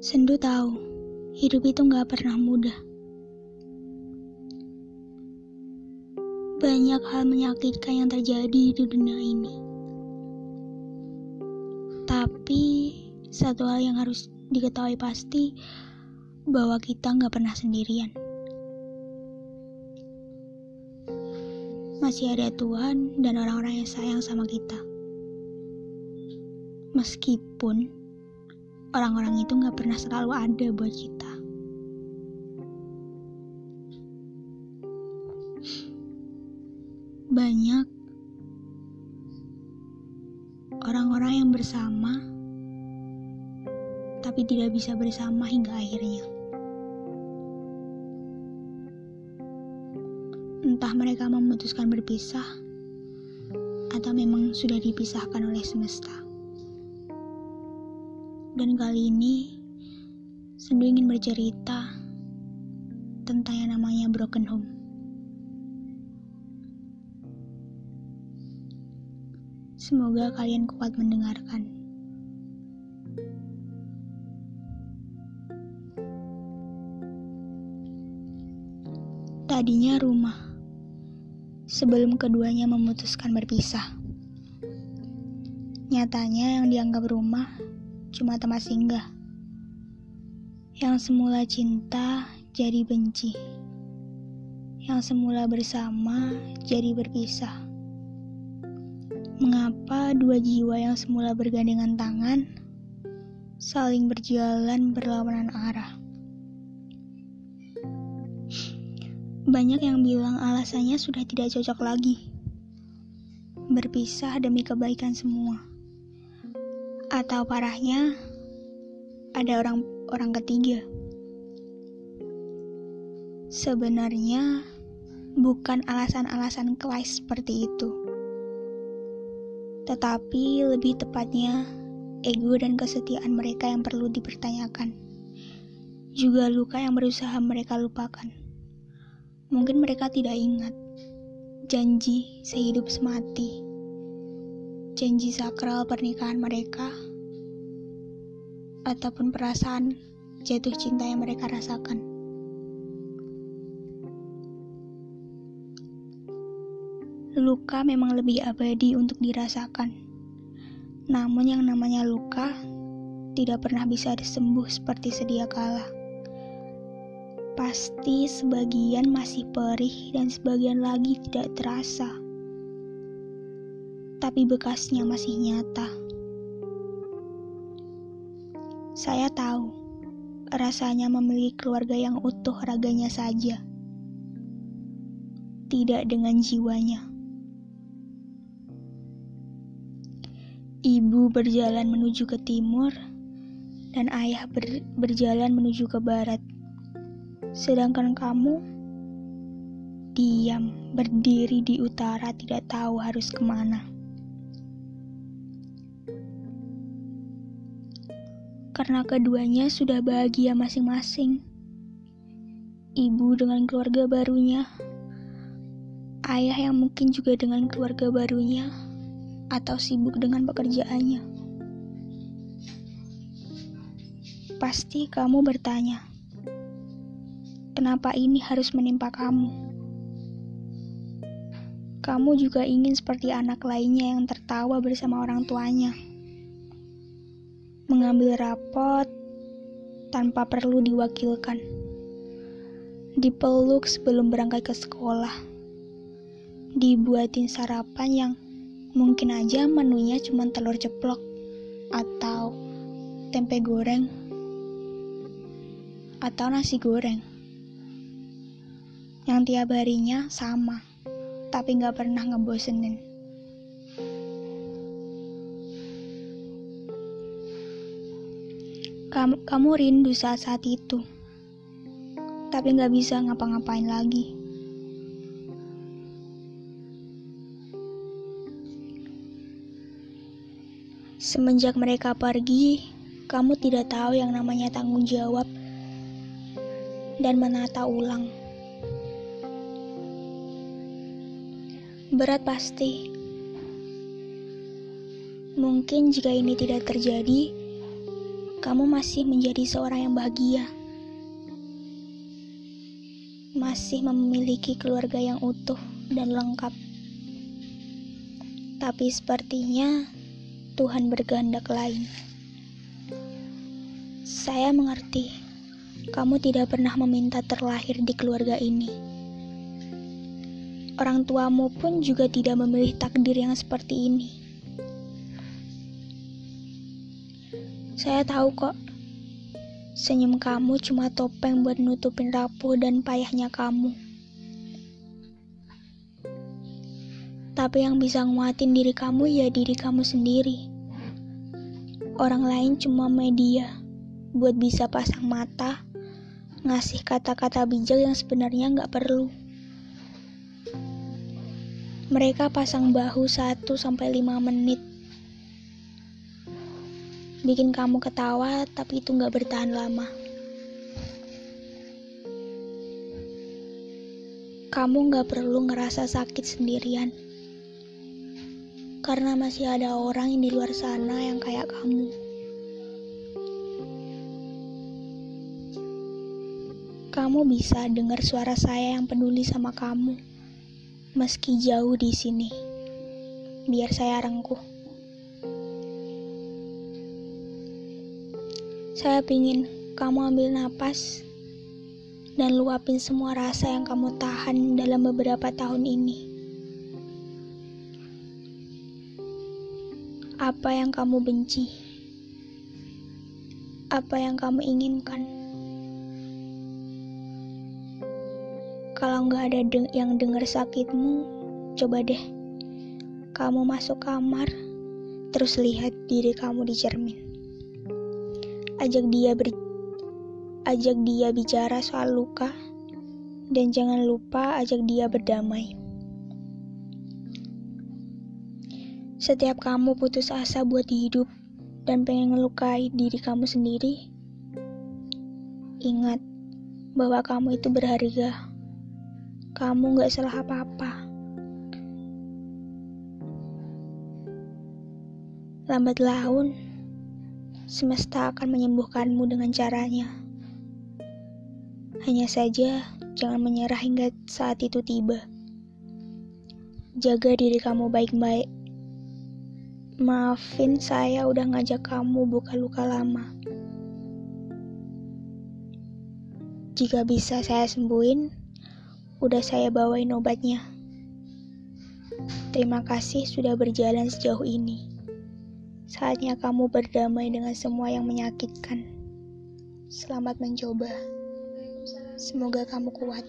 Sendu tahu, hidup itu gak pernah mudah. Banyak hal menyakitkan yang terjadi di dunia ini. Tapi, satu hal yang harus diketahui pasti, bahwa kita gak pernah sendirian. Masih ada Tuhan dan orang-orang yang sayang sama kita. Meskipun orang-orang itu gak pernah selalu ada buat kita. Banyak orang-orang yang bersama, tapi tidak bisa bersama hingga akhirnya. Entah mereka memutuskan berpisah, atau memang sudah dipisahkan oleh semesta. Dan kali ini, Sendu ingin bercerita tentang yang namanya broken home. Semoga kalian kuat mendengarkan. Tadinya rumah, sebelum keduanya memutuskan berpisah. Nyatanya yang dianggap rumah cuma tempat singgah. Yang semula cinta jadi benci. Yang semula bersama jadi berpisah. Mengapa dua jiwa yang semula bergandengan tangan saling berjalan berlawanan arah? Banyak yang bilang alasannya sudah tidak cocok lagi. Berpisah demi kebaikan semua atau parahnya ada orang orang ketiga. Sebenarnya bukan alasan-alasan kelas seperti itu. Tetapi lebih tepatnya ego dan kesetiaan mereka yang perlu dipertanyakan. Juga luka yang berusaha mereka lupakan. Mungkin mereka tidak ingat janji sehidup semati janji sakral pernikahan mereka, ataupun perasaan jatuh cinta yang mereka rasakan. Luka memang lebih abadi untuk dirasakan, namun yang namanya luka tidak pernah bisa disembuh seperti sedia kala. Pasti sebagian masih perih dan sebagian lagi tidak terasa tapi bekasnya masih nyata. Saya tahu rasanya memiliki keluarga yang utuh raganya saja, tidak dengan jiwanya. Ibu berjalan menuju ke timur, dan ayah ber berjalan menuju ke barat. Sedangkan kamu diam berdiri di utara, tidak tahu harus ke mana. Karena keduanya sudah bahagia masing-masing. Ibu dengan keluarga barunya, ayah yang mungkin juga dengan keluarga barunya, atau sibuk dengan pekerjaannya. Pasti kamu bertanya, kenapa ini harus menimpa kamu? Kamu juga ingin seperti anak lainnya yang tertawa bersama orang tuanya mengambil rapot tanpa perlu diwakilkan, dipeluk sebelum berangkat ke sekolah, dibuatin sarapan yang mungkin aja menunya cuma telur ceplok atau tempe goreng atau nasi goreng. Yang tiap harinya sama tapi nggak pernah ngebosenin. Kamu, kamu rindu saat-saat itu, tapi gak bisa ngapa-ngapain lagi. Semenjak mereka pergi, kamu tidak tahu yang namanya tanggung jawab dan menata ulang. Berat pasti. Mungkin jika ini tidak terjadi, kamu masih menjadi seorang yang bahagia. Masih memiliki keluarga yang utuh dan lengkap. Tapi sepertinya Tuhan berkehendak lain. Saya mengerti, kamu tidak pernah meminta terlahir di keluarga ini. Orang tuamu pun juga tidak memilih takdir yang seperti ini. Saya tahu kok, senyum kamu cuma topeng buat nutupin rapuh dan payahnya kamu. Tapi yang bisa nguatin diri kamu ya diri kamu sendiri. Orang lain cuma media buat bisa pasang mata, ngasih kata-kata bijak yang sebenarnya nggak perlu. Mereka pasang bahu 1 sampai 5 menit. Bikin kamu ketawa, tapi itu nggak bertahan lama. Kamu nggak perlu ngerasa sakit sendirian. Karena masih ada orang yang di luar sana yang kayak kamu. kamu bisa dengar suara saya yang peduli sama kamu, meski jauh di sini. Biar saya rengkuh. Saya pingin kamu ambil napas dan luapin semua rasa yang kamu tahan dalam beberapa tahun ini. Apa yang kamu benci? Apa yang kamu inginkan? Kalau nggak ada deng yang dengar sakitmu, coba deh kamu masuk kamar, terus lihat diri kamu di cermin. Ajak dia ber ajak dia bicara soal luka, dan jangan lupa ajak dia berdamai. Setiap kamu putus asa buat hidup dan pengen ngelukai diri kamu sendiri, ingat bahwa kamu itu berharga. Kamu gak salah apa-apa. Lambat laun, semesta akan menyembuhkanmu dengan caranya. Hanya saja, jangan menyerah hingga saat itu tiba. Jaga diri kamu baik-baik. Maafin saya udah ngajak kamu buka luka lama. Jika bisa saya sembuhin, udah saya bawain obatnya. Terima kasih sudah berjalan sejauh ini. Saatnya kamu berdamai dengan semua yang menyakitkan. Selamat mencoba. Semoga kamu kuat.